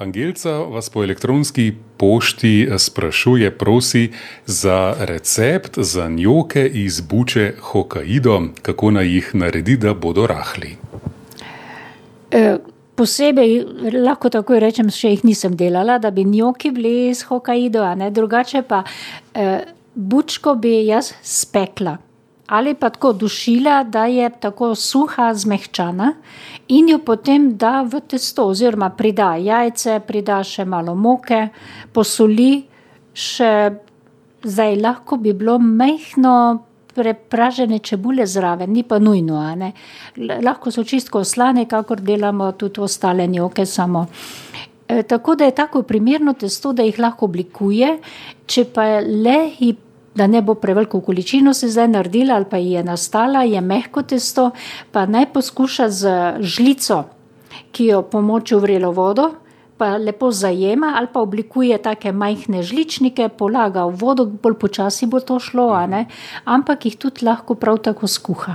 Angelca vas po elektronski pošti sprašuje, prosi za recept za njoke iz buče Hokkaido, kako naj jih naredi, da bodo rahli. E, posebej, lahko tako rečem, še jih nisem delala, da bi njoki bili iz Hokkaido, drugače pa e, bučko bi jaz spekla ali pa tako dušila, da je tako suha, zmehčana, in jo potem da v testo, oziroma prida jajce, prida še malo moke, posoli, še zdaj lahko bi bilo mehko. Prepražene čebule zraven, ni pa nujno. Lahko so čisto slane, kakor delamo tudi ostale njoke. Samo. E, tako da je tako primerno testo, da jih lahko oblikuje, če pa le jih da ne bo preveliko količino se zdaj naredila ali pa je nastala, je mehko testo, pa naj poskuša z žlico, ki jo pomoči v vrelo vodo, pa lepo zajema ali pa oblikuje take majhne žličnike, polaga v vodo, bolj počasi bo to šlo, ampak jih tudi lahko prav tako skuha.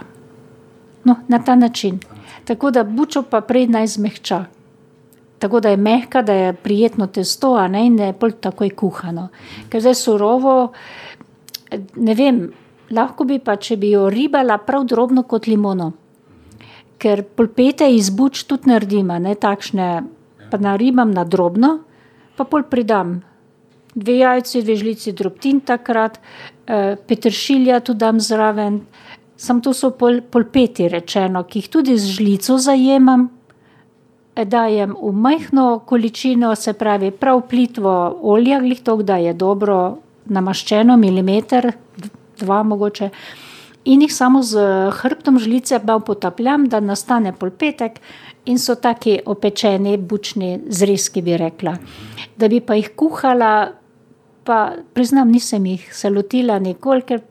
No, na ta način. Tako da bučo pa prej naj zmehča. Tako da je mehka, da je prijetno testo, a ne in da je bolj takoj kuhano. Ker zdaj surovo, ne vem, lahko bi pa, če bi jo ribala prav drobno kot limono. Ker polpete iz buč tudi naredim, ne takšne, pa naribam na drobno, pa pol pridam dve jajci, dve žlici drobtin takrat, eh, peteršilja tudi dam zraven. Samo to so pol, polpeti rečeno, ki jih tudi z žlico zajemam. Dajem v majhno količino, se pravi, prav plitvo olja, glih to, da je dobro namaščeno, milimeter, dva mogoče, in jih samo z hrbtom žlice malo potapljam, da nastane polpetek, in so taki opečeni, bučni zrezki, bi rekla. Da bi pa jih kuhala, pa priznam, nisem jih se lotila nikoli, ker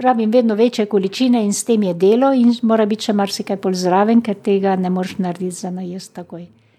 rabim vedno večje količine in s tem je delo, in mora biti še marsikaj pol zraven, ker tega ne moreš narediti za najesti takoj.